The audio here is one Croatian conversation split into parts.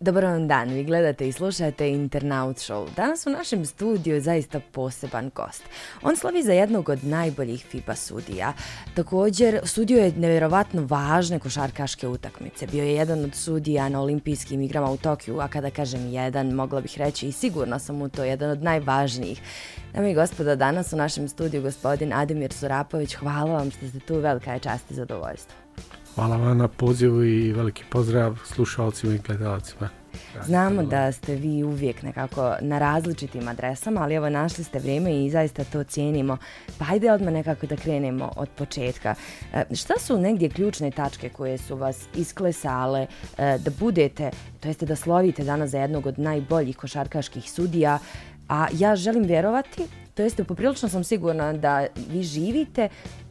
Dobar vam dan, vi gledate i slušate Internaut Show. Danas u našem studiju je zaista poseban gost. On slavi za jednog od najboljih FIBA sudija. Također, sudio je nevjerovatno važne košarkaške utakmice. Bio je jedan od sudija na olimpijskim igrama u Tokiju, a kada kažem jedan, mogla bih reći i sigurno sam mu to jedan od najvažnijih. Dame i gospodo, danas u našem studiju gospodin Ademir Surapović, hvala vam što ste tu, velika je čast i zadovoljstvo. Hvala vam na pozivu i veliki pozdrav slušalcima i gledalcima. Znamo da ste vi uvijek nekako na različitim adresama, ali evo našli ste vrijeme i zaista to cijenimo. Pa hajde odmah nekako da krenemo od početka. E, šta su negdje ključne tačke koje su vas isklesale e, da budete, to jeste da slovite danas za jednog od najboljih košarkaških sudija, a ja želim vjerovati, to jeste poprilično sam sigurna da vi živite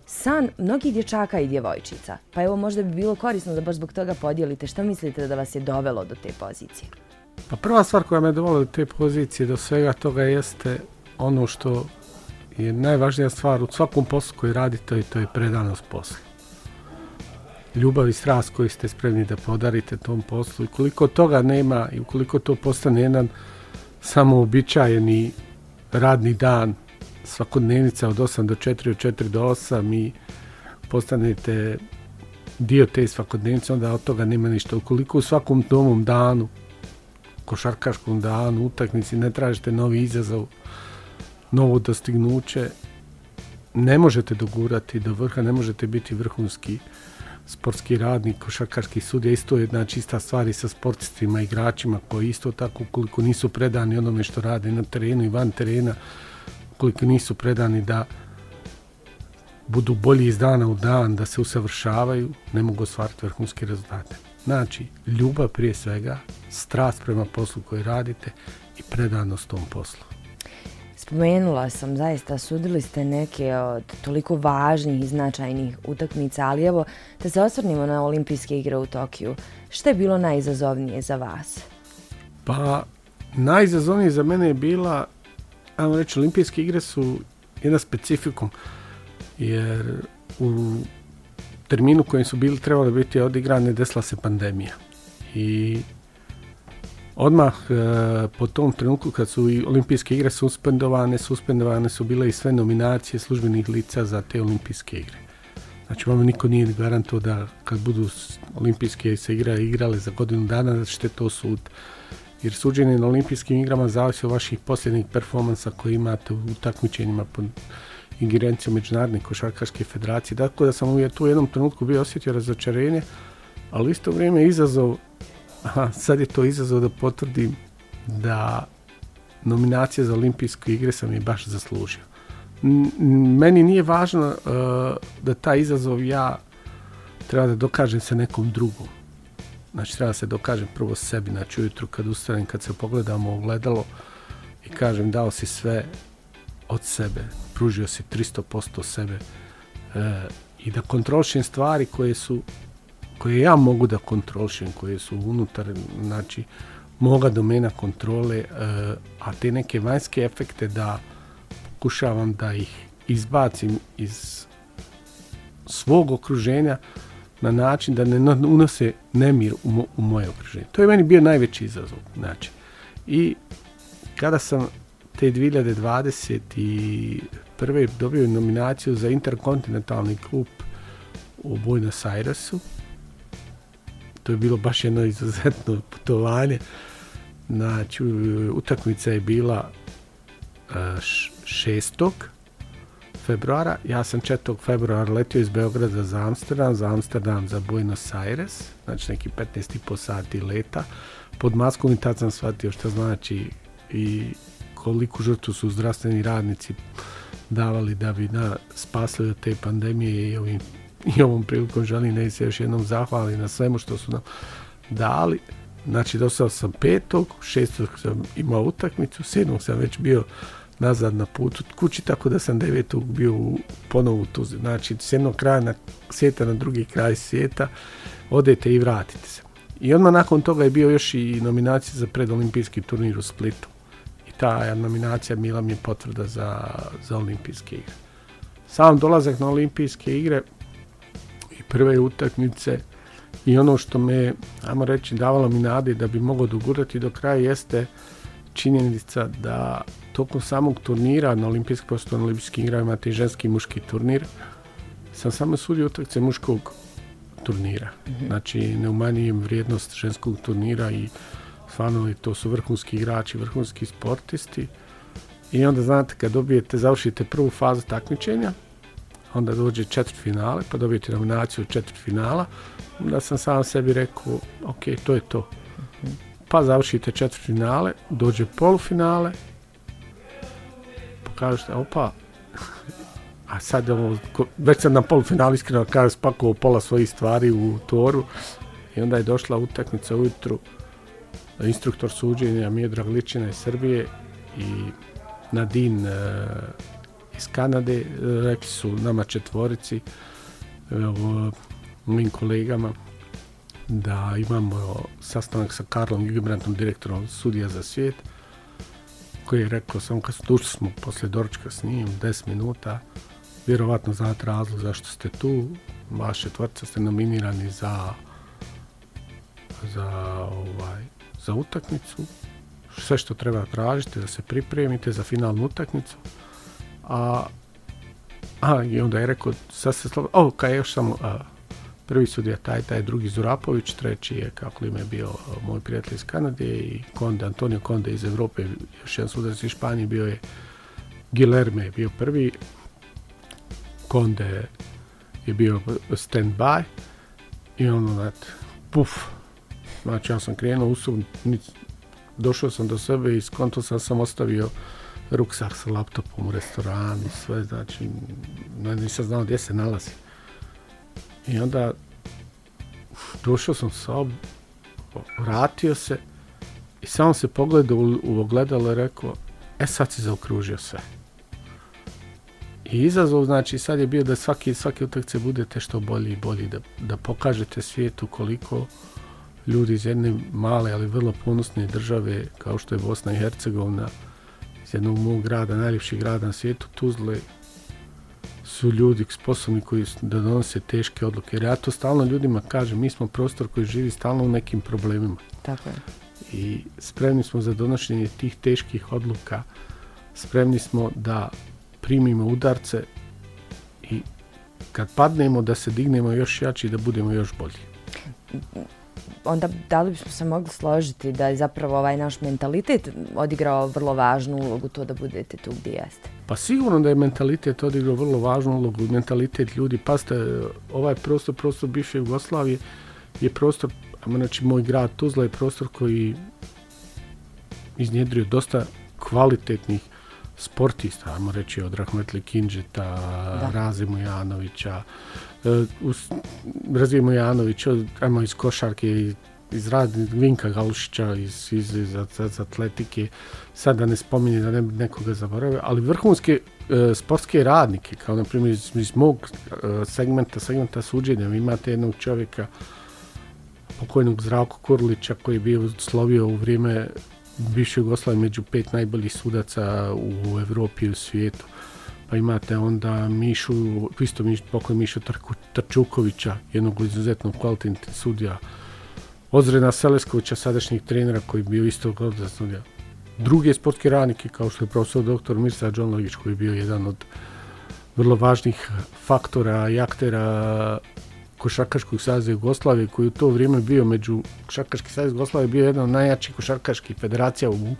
san mnogih dječaka i djevojčica. Pa evo možda bi bilo korisno da baš zbog toga podijelite što mislite da vas je dovelo do te pozicije. Pa prva stvar koja me dovela do te pozicije, do svega toga jeste ono što je najvažnija stvar u svakom poslu koji radite i to je predanost poslu. Ljubav i strast koju ste spremni da podarite tom poslu i koliko toga nema i ukoliko to postane jedan samoobičajeni radni dan svakodnevnica od 8 do 4, od 4 do 8 i postanete dio te svakodnevnice, onda od toga nema ništa. Ukoliko u svakom domom danu, košarkaškom danu, utakmici ne tražite novi izazov, novo dostignuće, ne možete dogurati do vrha, ne možete biti vrhunski sportski radnik, košarkaški sudija, isto je jedna čista stvar i sa sportistima, igračima koji isto tako ukoliko nisu predani onome što rade na terenu i van terena, koliko nisu predani da budu bolji iz dana u dan, da se usavršavaju, ne mogu ostvariti vrhunske rezultate. Znači, ljubav prije svega, strast prema poslu koji radite i predanost tom poslu. Spomenula sam, zaista sudili ste neke od toliko važnih i značajnih utakmica, ali evo da se osvrnimo na olimpijske igre u Tokiju. Što je bilo najizazovnije za vas? Pa, najizazovnije za mene je bila ajmo reći, olimpijske igre su jedna specifikum, jer u terminu kojem su bili trebali biti odigrane desila se pandemija. I odmah e, po tom trenutku kad su i olimpijske igre suspendovane, suspendovane su bile i sve nominacije službenih lica za te olimpijske igre. Znači, vama niko nije garantuo da kad budu olimpijske se igre igrale za godinu dana, da ćete to sud jer suđenje na olimpijskim igrama zavisi od vaših posljednjih performansa koje imate u takmičenjima pod ingerencijom Međunarodne košarkaške federacije. Dakle, da sam u tu jednom trenutku bio osjetio razočarenje, ali isto vrijeme izazov, aha, sad je to izazov da potvrdim da nominacija za olimpijske igre sam je baš zaslužio. Meni nije važno uh, da taj izazov ja treba da dokažem se nekom drugom. Znači treba se dokažem prvo sebi, znači ujutru kad ustanem, kad se pogledamo u gledalo i kažem dao si sve od sebe, pružio si 300% sebe e, i da kontrolišem stvari koje su koje ja mogu da kontrolišem, koje su unutar, znači moga domena kontrole, e, a te neke vanjske efekte da pokušavam da ih izbacim iz svog okruženja, na način da ne unose nemir u, u moje okruženje. To je meni bio najveći izazov. Znači. I kada sam te 2021. dobio nominaciju za interkontinentalni klub u Buenos Airesu, to je bilo baš jedno izuzetno putovanje. Znači, utakmica je bila uh, šestog, februara. Ja sam 4. februara letio iz Beograda za Amsterdam, za Amsterdam za Buenos Aires, znači neki 15,5 sati leta. Pod maskom i tad sam shvatio što znači i koliko žrtvu su zdravstveni radnici davali da bi na, spasili od te pandemije i, ovim, i ovom prilikom želim da se još jednom zahvali na svemu što su nam dali. Znači, dostao sam petog, šestog sam imao utakmicu, sedmog sam već bio nazad na putu kući, tako da sam devetog bio u, ponovo tu. Znači, s jednog kraja na, svijeta na drugi kraj svijeta, odete i vratite se. I odmah nakon toga je bio još i nominacija za predolimpijski turnir u Splitu. I ta nominacija bila mi je potvrda za, za olimpijske igre. Sam dolazak na olimpijske igre i prve utakmice i ono što me, ajmo reći, davalo mi nade da bi mogao dogurati do kraja jeste činjenica da tokom samog turnira na olimpijskim postoju na olimpijskim igrama imate i ženski i muški turnir. Sam samo sudio utakmice muškog turnira. Mhm. Znači ne umanjujem vrijednost ženskog turnira i stvarno to su vrhunski igrači, vrhunski sportisti. I onda znate kad dobijete, završite prvu fazu takmičenja, onda dođe četvrt finale, pa dobijete nominaciju četvrt finala, onda sam sam sebi rekao, ok, to je to. Pa završite četvrt finale, dođe polufinale, pa kažete, opa, a sad ovo, već sam na polufinalu iskreno kada spakovao pola svojih stvari u toru. I onda je došla utakmica ujutru. Instruktor suđenja Miodrag Ličina iz Srbije i Nadin e, iz Kanade, rekli su nama četvorici, mojim kolegama, da imamo sastanak sa Karlom Gibrantom, direktorom sudija za svijet, koji je rekao, samo kad smo smo poslije doručka s njim, 10 minuta, vjerovatno znate razlog zašto ste tu, vaše tvrtce ste nominirani za za ovaj za utakmicu. Sve što treba tražiti da se pripremite za finalnu utakmicu. A a i onda je rekao sad se slobodno o kaj još samo prvi sudija taj taj drugi Zurapović treći je kako ime bio moj prijatelj iz Kanade i Konde Antonio Konde iz Europe još jedan sudac iz Španije bio je Gilerme je bio prvi Konde je bio stand by i ono, znate, puf. Znači, ja sam krenuo u došao sam do sebe i skonto sam sam ostavio ruksak sa laptopom u restoranu, sve, znači, nisam znao gdje se nalazi. I onda došao sam sob, vratio se i samo se pogledao u, ogledalo i rekao, e sad si zaokružio sve. I izazov, znači, sad je bio da svaki, svaki utakce budete što bolji i bolji, da, da pokažete svijetu koliko ljudi iz jedne male, ali vrlo ponosne države, kao što je Bosna i Hercegovina, iz jednog mog grada, najljepših grada na svijetu, Tuzle, su ljudi sposobni koji da donose teške odluke. Jer ja to stalno ljudima kažem, mi smo prostor koji živi stalno u nekim problemima. Tako je. I spremni smo za donošenje tih teških odluka. Spremni smo da primimo udarce i kad padnemo da se dignemo još jači i da budemo još bolji. Onda da li bismo se mogli složiti da je zapravo ovaj naš mentalitet odigrao vrlo važnu ulogu to da budete tu gdje jeste? Pa sigurno da je mentalitet odigrao vrlo važnu ulogu, mentalitet ljudi. Pazite, ovaj prostor, prostor bivše Jugoslavije je prostor, znači moj grad Tuzla je prostor koji iznjedrio dosta kvalitetnih sportista, ajmo reći od Rahmetli Kinđeta, Razimu Janovića, e, Razimu Janovića, ajmo iz košarke, iz radi Vinka Galušića iz, iz, iz, atletike, sad da ne spominje da ne nekoga zaboravio, ali vrhunske e, sportske radnike, kao na primjer iz, iz mog e, segmenta, segmenta suđenja, vi imate jednog čovjeka, pokojnog Zdravko Kurlića koji je bio slovio u vrijeme bivšoj Jugoslaviji među pet najboljih sudaca u Europi i u svijetu. Pa imate onda Mišu, isto Miš, pokoj Mišu Trčukovića, jednog izuzetno kvalitetnog sudija. Ozrena Seleskovića, sadašnjeg trenera koji je bio isto kvalitetnog sudija. Druge sportske radnike kao što je profesor dr. Mirsa Džonlović koji je bio jedan od vrlo važnih faktora i aktera košarkaškog saveza Jugoslavije koji u to vrijeme bio među košarkaški savez Jugoslavije bio jedan od najjačih košarkaških federacija u,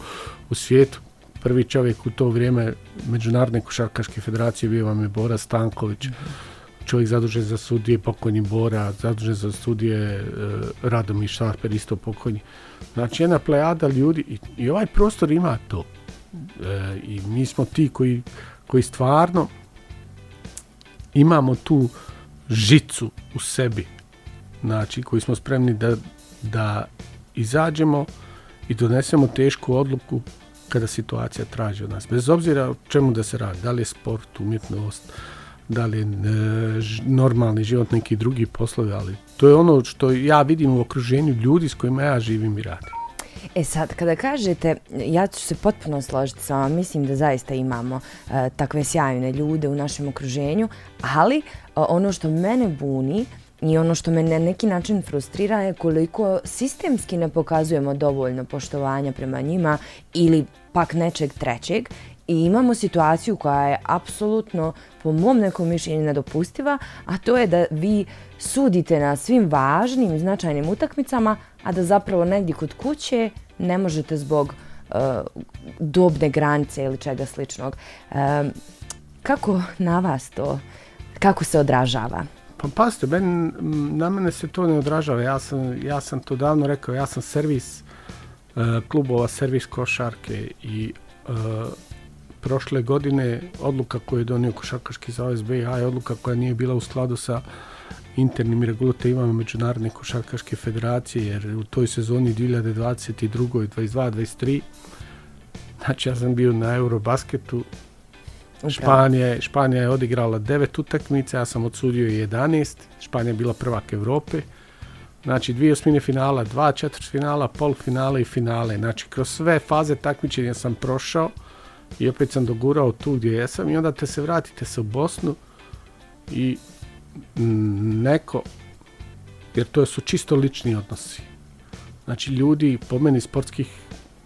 u svijetu. Prvi čovjek u to vrijeme Međunarodne košarkaške federacije bio vam je Bora Stanković. Čovjek zadužen za sudije, pokojni Bora, zadužen za studije e, Radomir Šarper, isto pokojni. Znači jedna plejada ljudi i, i ovaj prostor ima to. E, I mi smo ti koji, koji stvarno imamo tu žicu u sebi, znači koji smo spremni da, da izađemo i donesemo tešku odluku kada situacija traži od nas. Bez obzira o čemu da se radi, da li je sport, umjetnost, da li je e, normalni život, neki drugi poslovi, ali to je ono što ja vidim u okruženju ljudi s kojima ja živim i radim. E sad, kada kažete, ja ću se potpuno složiti sa vama, mislim da zaista imamo e, takve sjajne ljude u našem okruženju, ali ono što mene buni i ono što me na neki način frustrira je koliko sistemski ne pokazujemo dovoljno poštovanja prema njima ili pak nečeg trećeg i imamo situaciju koja je apsolutno po mom nekom mišljenju nedopustiva, a to je da vi sudite na svim važnim i značajnim utakmicama, a da zapravo negdje kod kuće ne možete zbog uh, dobne granice ili čega sličnog. Um, kako na vas to, kako se odražava? Pa pazite, ben, na mene se to ne odražava. Ja sam, ja sam to davno rekao, ja sam servis uh, klubova, servis košarke i uh, prošle godine odluka koju je donio Košarkaški zavez BiH je odluka koja nije bila u skladu sa internim regulativama Međunarodne košarkaške federacije, jer u toj sezoni 2022. 22 23 znači ja sam bio na Eurobasketu Španija, Španija je odigrala devet utakmica, ja sam odsudio 11, Španija je bila prvak Europe, znači dvije osmine finala, dva četvrtfinala, finale i finale, znači kroz sve faze takmičenja sam prošao, i opet sam dogurao tu gdje jesam i onda te se vratite se u Bosnu i neko, jer to su čisto lični odnosi. Znači ljudi po meni sportskih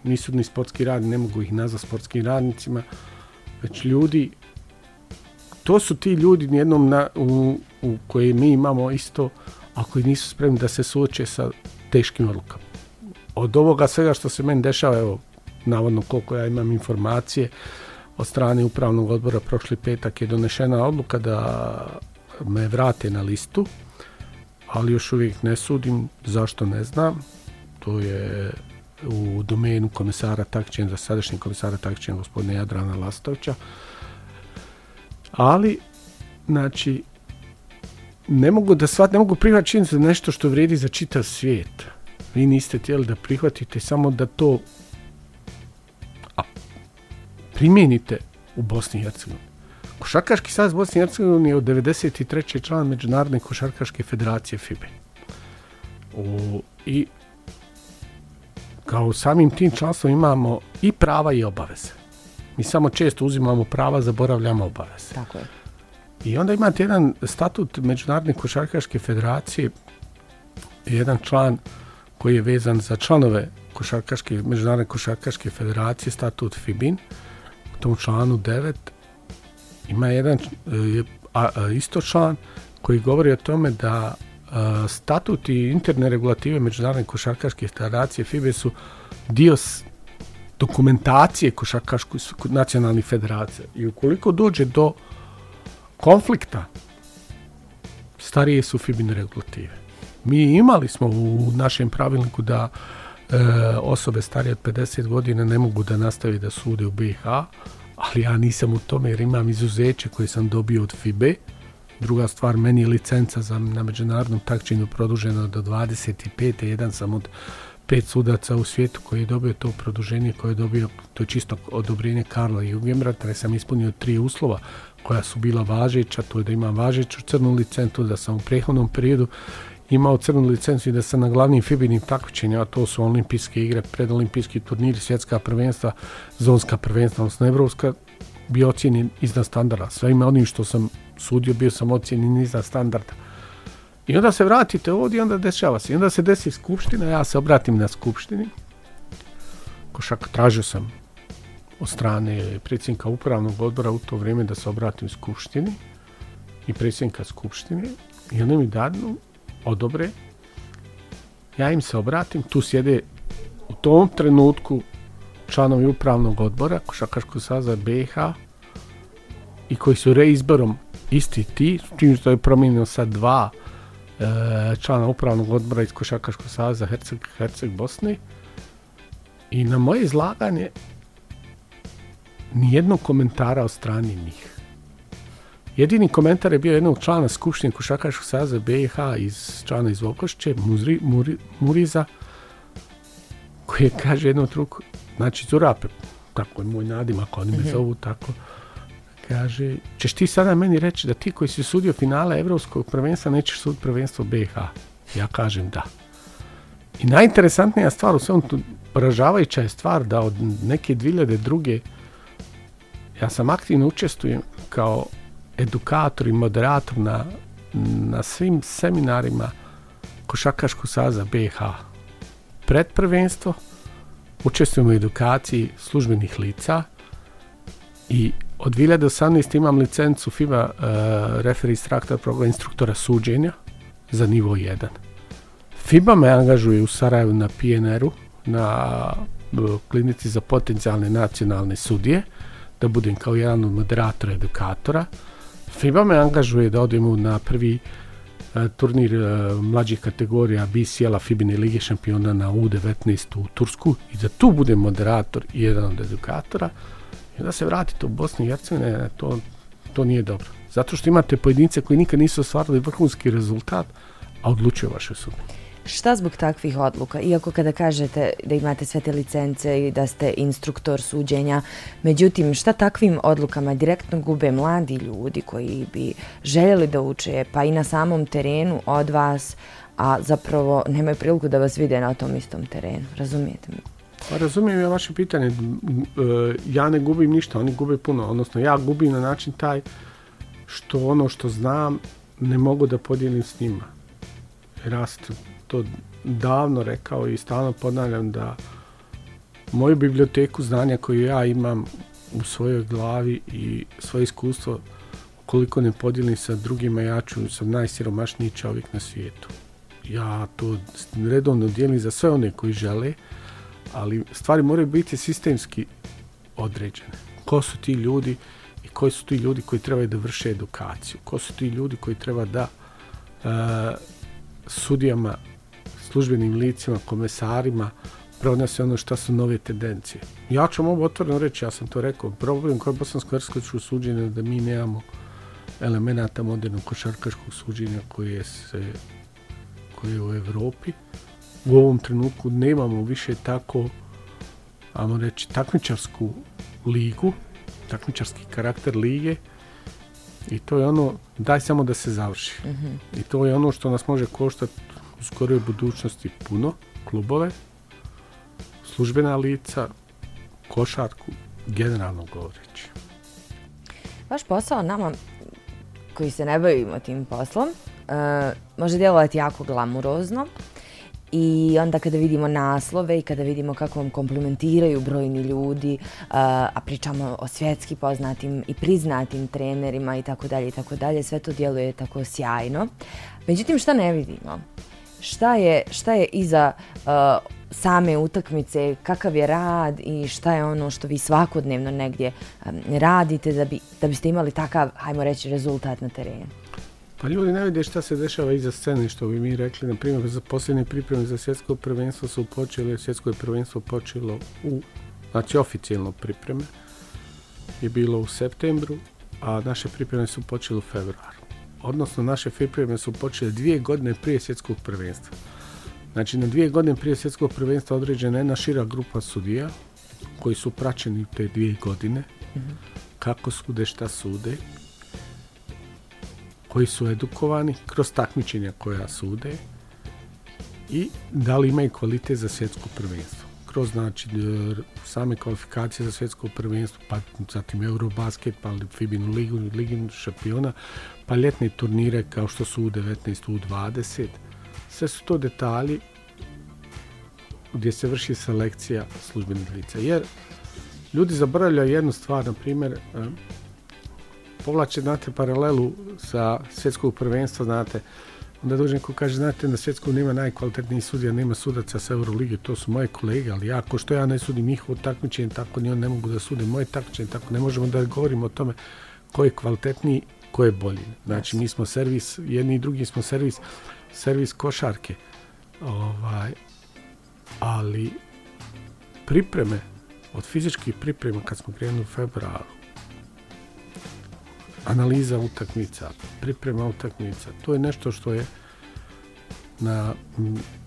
nisu ni sportski radni, ne mogu ih nazvati sportskim radnicima, već ljudi, to su ti ljudi nijednom na, u, u koje mi imamo isto, a koji nisu spremni da se suoče sa teškim odlukama. Od ovoga svega što se meni dešava, evo, navodno koliko ja imam informacije od strane upravnog odbora prošli petak je donešena odluka da me vrate na listu ali još uvijek ne sudim zašto ne znam to je u domenu komisara takćenja za sadašnji komisara takćenja gospodina Jadrana Lastovića ali znači ne mogu da svat, ne mogu prihvatiti za nešto što vrijedi za čitav svijet vi niste htjeli da prihvatite samo da to primijenite u Bosni i Hercegovini. Košarkaški savez Bosni i Hercegovini je od 93. član Međunarodne košarkaške federacije FIBE. U, I kao samim tim članstvom imamo i prava i obaveze. Mi samo često uzimamo prava, zaboravljamo obaveze. Tako je. I onda imate jedan statut Međunarodne košarkaške federacije, jedan član koji je vezan za članove košarkaške, Međunarodne košarkaške federacije, statut FIBIN, tom članu 9 ima jedan e, a, a, isto član koji govori o tome da statut i interne regulative Međunarodne košarkaške federacije FIBE su dio dokumentacije košarkaškoj nacionalnih federacija. I ukoliko dođe do konflikta, starije su FIBIN regulative. Mi imali smo u našem pravilniku da e, osobe starije od 50 godina ne mogu da nastavi da sude u BiH, ali ja nisam u tome jer imam izuzeće koje sam dobio od FIBE. Druga stvar, meni je licenca za, na međunarodnom takčenju produžena do 25. Jedan sam od pet sudaca u svijetu koji je dobio to produženje, koje je dobio, to je čisto odobrenje Karla Jugenbrata, jer sam ispunio tri uslova koja su bila važeća, to je da imam važeću crnu licentu, da sam u prehodnom periodu imao crnu licencu i da sam na glavnim fibinim takmičenjima, a to su olimpijske igre, predolimpijski turniri, svjetska prvenstva, zonska prvenstva, odnosno evropska, bio ocijenjen iznad standarda. Sve ime onim što sam sudio, bio sam ocijenjen iznad standarda. I onda se vratite ovdje i onda dešava se. I onda se desi skupština, ja se obratim na skupštini. Košak, tražio sam od strane predsjednika upravnog odbora u to vrijeme da se obratim skupštini i predsjednika skupštine i onda mi dadnu odobre, ja im se obratim, tu sjede u tom trenutku članovi upravnog odbora Košakaškog saza BiH i koji su reizborom isti ti, čim što je promijenio sad dva e, člana upravnog odbora iz Košakaškog saza Herceg, Herceg Bosne i na moje izlaganje nijednog komentara od strane njih. Jedini komentar je bio jednog člana Skupštine Košakaškog saza BiH iz člana iz Vokošće, Muri, Muriza, koji je kaže jednom truku, znači Zurape, tako je moj nadimak, oni me -hmm. zovu tako, kaže, ćeš ti sada meni reći da ti koji si sudio finale Evropskog prvenstva nećeš sud prvenstvo BiH? Ja kažem da. I najinteresantnija stvar u svemu poražavajuća je stvar da od neke 2002. ja sam aktivno učestvujem kao edukator i moderator na, na svim seminarima Košakaškog saza BiH. Pred prvenstvo učestvujem u edukaciji službenih lica i od 2018. imam licencu FIBA uh, referee instructor program instruktora suđenja za nivo 1. FIBA me angažuje u Sarajevu na PNR-u, na klinici za potencijalne nacionalne sudije, da budem kao jedan od moderatora edukatora. FIBA me angažuje da odemo na prvi uh, turnir uh, mlađih kategorija BCL-a Fibine Lige šampiona na U19 u Tursku i da tu budem moderator i jedan od edukatora i da se vratite u Bosnu i Hercegovine, to, to nije dobro. Zato što imate pojedince koji nikad nisu ostvarili vrhunski rezultat, a odlučuju vaše sudbine. Šta zbog takvih odluka? Iako kada kažete da imate sve te licence i da ste instruktor suđenja, međutim, šta takvim odlukama direktno gube mladi ljudi koji bi željeli da uče, pa i na samom terenu od vas, a zapravo nemaju priliku da vas vide na tom istom terenu. Razumijete me? Pa razumijem ja vaše pitanje. E, ja ne gubim ništa, oni gube puno. Odnosno, ja gubim na način taj što ono što znam ne mogu da podijelim s njima. Jer ja sam to davno rekao i stalno ponavljam da moju biblioteku znanja koju ja imam u svojoj glavi i svoje iskustvo koliko ne podijelim sa drugima, ja ću sam najsiromašniji čovjek na svijetu. Ja to redovno dijelim za sve one koji žele, ali stvari moraju biti sistemski određene. Ko su ti ljudi i koji su ti ljudi koji trebaju da vrše edukaciju? Ko su ti ljudi koji treba da uh, sudijama, službenim licima, komesarima pronose ono što su nove tendencije. Ja ću mogu otvoreno reći, ja sam to rekao, problem koji je bosansko-herskoviću suđenje da mi nemamo elemenata modernog košarkaškog suđenja koje se koje je u Evropi u ovom trenutku nemamo više tako, ajmo reći, takmičarsku ligu, takmičarski karakter lige i to je ono, daj samo da se završi. Mm -hmm. I to je ono što nas može koštati u skoroj budućnosti puno, klubove, službena lica, košarku, generalno govoreći. Vaš posao nama koji se ne bavimo tim poslom uh, može djelovati jako glamurozno, i onda kada vidimo naslove i kada vidimo kako vam komplementiraju brojni ljudi, a pričamo o svjetski poznatim i priznatim trenerima i tako dalje i tako dalje, sve to djeluje tako sjajno. Međutim, šta ne vidimo? Šta je, šta je iza uh, same utakmice, kakav je rad i šta je ono što vi svakodnevno negdje um, radite da, bi, da biste imali takav, hajmo reći, rezultat na terenu? Pa ljudi ne vide šta se dešava iza scene, što bi mi rekli. Na primjer, za posljednje pripreme za svjetsko prvenstvo su počele, svjetsko je prvenstvo počelo u, znači oficijalno pripreme, je bilo u septembru, a naše pripreme su počele u februaru. Odnosno, naše pripreme su počele dvije godine prije svjetskog prvenstva. Znači, na dvije godine prije svjetskog prvenstva određena jedna šira grupa sudija koji su praćeni te dvije godine, mm -hmm. kako sude, šta sude, koji su edukovani kroz takmičenja koja sude i da li imaju kvalitet za svjetsko prvenstvo. Kroz znači same kvalifikacije za svjetsko prvenstvo, pa zatim Eurobasket, pa Fibinu ligu, liginu šampiona, pa ljetne turnire kao što su U19, U20. Sve su to detalji gdje se vrši selekcija službenih lica. Jer ljudi zaboravljaju jednu stvar, na primjer, povlače, znate, paralelu sa svjetskog prvenstva, znate, onda dođe neko kaže, znate, na svjetskom nema najkvalitetnijih sudija, nema sudaca sa Eurolige, to su moje kolege, ali ja, ko što ja ne sudim njihovo takmičenje, tako ni on ne mogu da sude moje takmičenje, tako ne možemo da govorimo o tome ko je kvalitetniji, ko je bolji. Znači, mi smo servis, jedni i drugi smo servis, servis košarke. Ovaj, ali pripreme, od fizičkih priprema kad smo krenuli u februaru, analiza utakmica, priprema utakmica, to je nešto što je na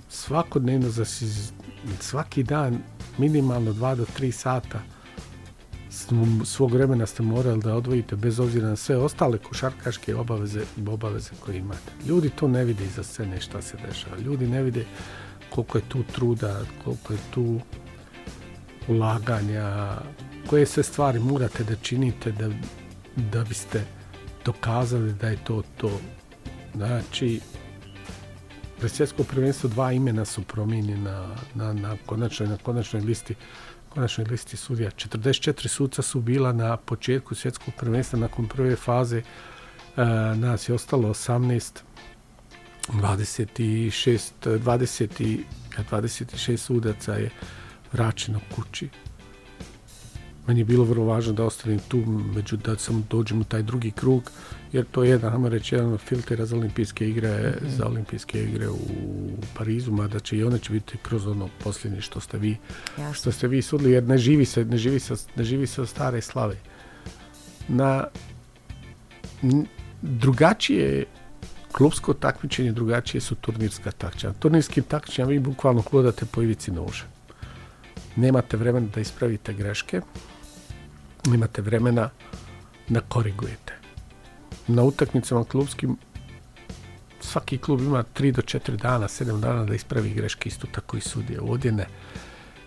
svakodnevno za svaki dan minimalno 2 do 3 sata svog vremena ste morali da odvojite bez obzira na sve ostale košarkaške obaveze i obaveze koje imate. Ljudi to ne vide iza scene šta se dešava. Ljudi ne vide koliko je tu truda, koliko je tu ulaganja, koje sve stvari morate da činite da, da biste dokazali da je to to. Znači, za svjetsko prvenstvo dva imena su promijenjena na, na, konačnoj, na konačnoj listi konačnoj listi sudija. 44 suca su bila na početku svjetskog prvenstva nakon prve faze. E, nas je ostalo 18 26 20 26 sudaca je vraćeno kući. Meni je bilo vrlo važno da ostanem tu, među da sam dođem u taj drugi krug, jer to je jedan, hajmo reći, jedan od filtera za olimpijske igre, mm za olimpijske igre u Parizu, mada će i one će biti kroz ono posljednje što ste vi, što ste vi sudili, jer ne živi se, ne živi se, ne živi se od stare slave. Na drugačije klubsko takmičenje, drugačije su turnirska takmičenja. Turnirskim takmičenjima vi bukvalno hodate po ivici noža. Nemate vremena da ispravite greške, nemate vremena da korigujete. Na utakmicama klubskim svaki klub ima 3 do 4 dana, 7 dana da ispravi greške, isto tako i sudije. Ovdje ne.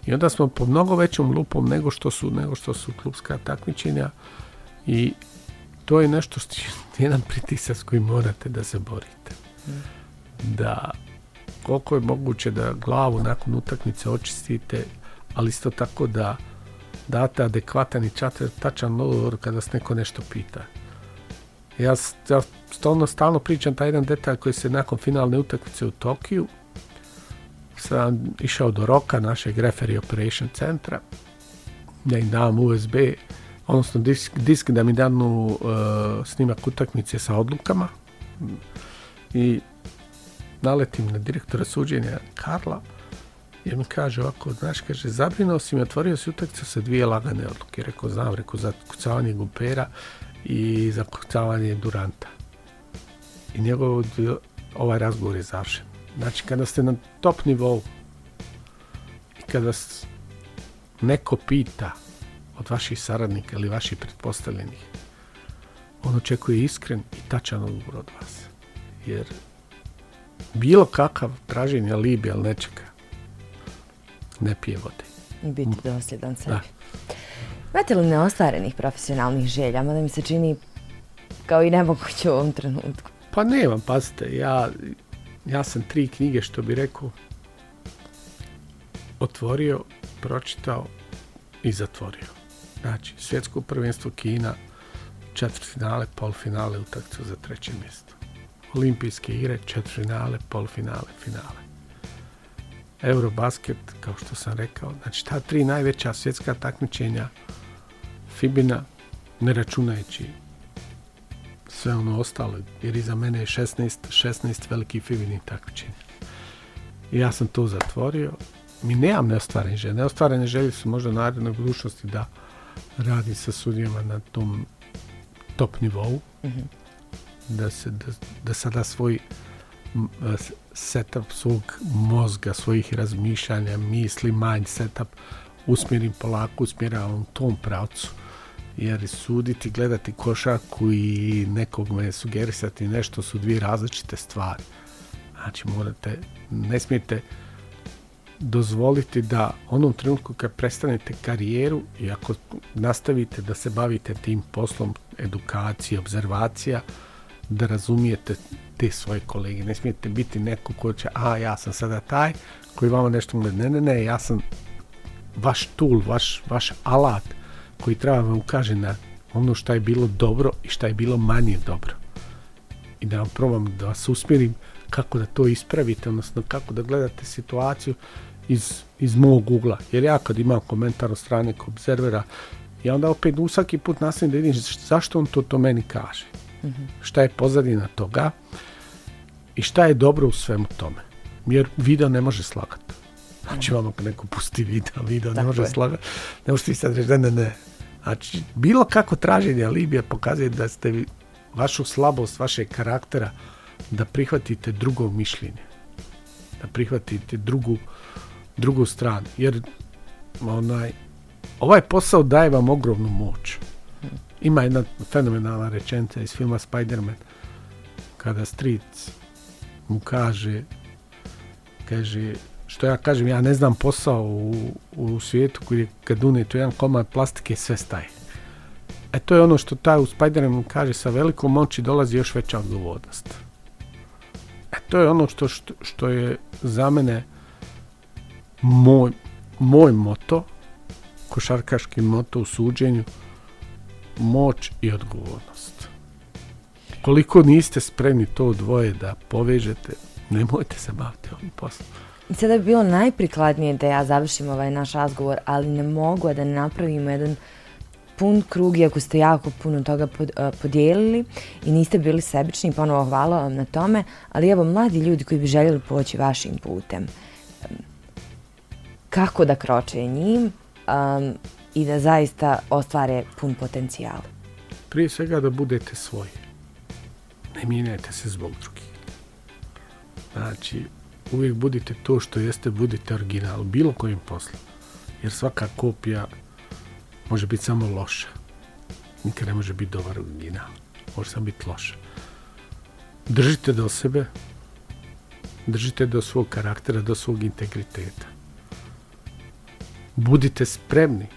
I onda smo po mnogo većom lupom nego što su, nego što su klubska takmičenja i to je nešto što jedan pritisak s kojim morate da se borite. Da koliko je moguće da glavu nakon utakmice očistite, ali isto tako da date adekvatan i tačan odgovor kada se neko nešto pita. Ja, ja stalno, stalno pričam taj jedan detalj koji se nakon finalne utakmice u Tokiju sam išao do roka našeg referee operation centra da im dam USB odnosno disk, disk da mi danu uh, snimak utakmice sa odlukama i naletim na direktora suđenja Karla i mi kaže ovako, znaš, kaže, zabrinuo si mi, otvorio si utakmicu sa dvije lagane odluke. Rekao, znam, rekao, za kucavanje Gumpera i za kucavanje Duranta. I njegov ovaj razgovor je završen. Znači, kada ste na top nivou i kada neko pita od vaših saradnika ili vaših pretpostavljenih, on očekuje iskren i tačan odgovor od vas. Jer bilo kakav traženje alibi, ali nečega, ne pije vode. I biti dosljedan sebi. Da. Imate li neostvarenih profesionalnih želja, mada mi se čini kao i nemoguće u ovom trenutku? Pa nemam, pazite, ja, ja sam tri knjige, što bi rekao, otvorio, pročitao i zatvorio. Znači, svjetsko prvenstvo Kina, četvrtfinale, polfinale, utakcu za treće mjesto. Olimpijske igre, četvrtfinale, polfinale, finale. Eurobasket, kao što sam rekao, znači ta tri najveća svjetska takmičenja Fibina, ne računajući sve ono ostalo, jer iza mene je 16, 16 velikih Fibinih takmičenja. I ja sam to zatvorio. Mi nemam neostvarene želje. Neostvarene želje su možda naredne budućnosti da radi sa sudijama na tom top nivou, mhm. da, se, da, da sada svoj setup svog mozga, svojih razmišljanja, misli, mind setup usmjerim polako, usmjeravam tom pravcu. Jer suditi, gledati košaku i nekog me sugerisati nešto su dvije različite stvari. Znači morate, ne smijete dozvoliti da onom trenutku kad prestanete karijeru i ako nastavite da se bavite tim poslom edukacije, obzervacija, da razumijete te svoje kolege. Ne smijete biti neko ko će, a ja sam sada taj koji vama nešto gleda. Ne, ne, ne, ja sam vaš tool, vaš, vaš alat koji treba vam ukaže na ono što je bilo dobro i što je bilo manje dobro. I da vam probam da vas usmjerim kako da to ispravite, odnosno kako da gledate situaciju iz, iz mog ugla. Jer ja kad imam komentar od strane obzervera, ja onda opet svaki put nastavim da vidim zašto on to, to meni kaže. Šta je pozadina toga i šta je dobro u svemu tome. Jer video ne može slagati. Znači vam ako neko pusti video, video ne može slagati. Ne možete sad reći ne, ne, ne. Znači, bilo kako traženje alibija pokazuje da ste vi, vašu slabost, vašeg karaktera, da prihvatite drugo mišljenje. Da prihvatite drugu, drugu stranu. Jer onaj, ovaj posao daje vam ogromnu moć. Ima jedna fenomenalna rečenica iz filma Spider-Man kada stric mu kaže kaže što ja kažem, ja ne znam posao u, u svijetu koji kad unete jedan komad plastike sve staje. E to je ono što taj u Spider-Man kaže, sa velikom moći dolazi još veća odgovornost. E to je ono što, što, što je za mene moj, moj moto, košarkaški moto u suđenju, moć i odgovornost. Koliko niste spremni to dvoje da povežete, nemojte se baviti ovim poslom. Sada bi bilo najprikladnije da ja završim ovaj naš razgovor, ali ne mogu da ne napravimo jedan pun krug, iako ste jako puno toga pod, uh, podijelili i niste bili sebični, ponovo hvala vam na tome, ali evo mladi ljudi koji bi željeli poći vašim putem, kako da kroče njim um, i da zaista ostvare pun potencijal? Prije svega da budete svoji. Ne mijenjajte se zbog drugih. Znači, uvijek budite to što jeste, budite original, bilo kojim poslom. Jer svaka kopija može biti samo loša. Nikad ne može biti dobar original. Može samo biti loša. Držite do sebe, držite do svog karaktera, do svog integriteta. Budite spremni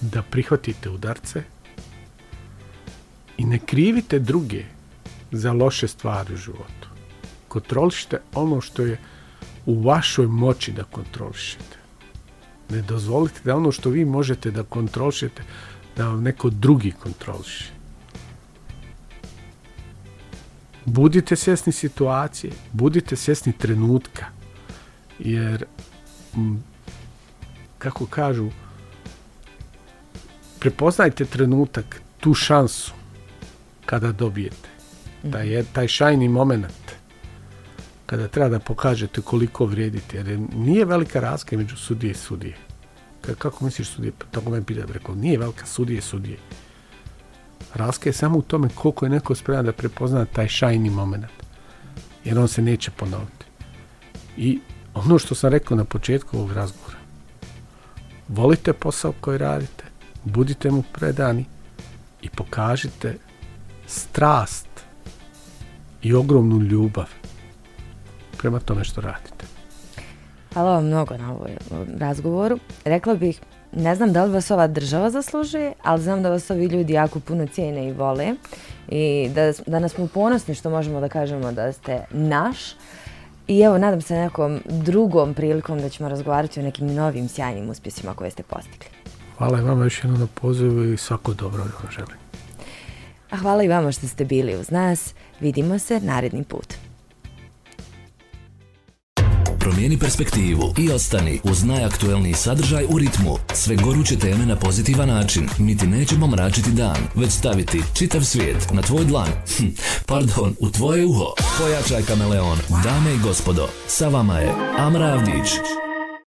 da prihvatite udarce i ne krivite druge za loše stvari u životu. Kontrolišite ono što je u vašoj moći da kontrolišete. Ne dozvolite da ono što vi možete da kontrolišete, da vam neko drugi kontroliše. Budite svjesni situacije, budite svjesni trenutka, jer, kako kažu, prepoznajte trenutak, tu šansu kada dobijete. Taj, je, taj shiny moment kada treba da pokažete koliko vrijedite, jer nije velika razlika među sudije i sudije. Kako misliš sudije? Pa tako me pita, rekao, nije velika sudije i sudije. Razlika je samo u tome koliko je neko spreman da prepozna taj shiny moment. Jer on se neće ponoviti. I ono što sam rekao na početku ovog razgovora. Volite posao koji radite, budite mu predani i pokažite strast i ogromnu ljubav prema tome što radite. Hvala vam mnogo na ovoj razgovoru. Rekla bih, ne znam da li vas ova država zaslužuje, ali znam da vas ovi ljudi jako puno cijene i vole i da, da nas smo ponosni što možemo da kažemo da ste naš. I evo, nadam se nekom drugom prilikom da ćemo razgovarati o nekim novim sjajnim uspjesima koje ste postigli. Hvala i vama još jednom na pozivu i svako dobro vam želim. A hvala i vama što ste bili uz nas. Vidimo se naredni put. Promijeni perspektivu i ostani uz najaktuelniji sadržaj u ritmu. Sve goruće teme na pozitivan način. Mi ti nećemo mračiti dan, već staviti čitav svijet na tvoj dlan. Hm, pardon, u tvoje uho. Pojačaj kameleon. Dame i gospodo, sa vama je Amra Avdić.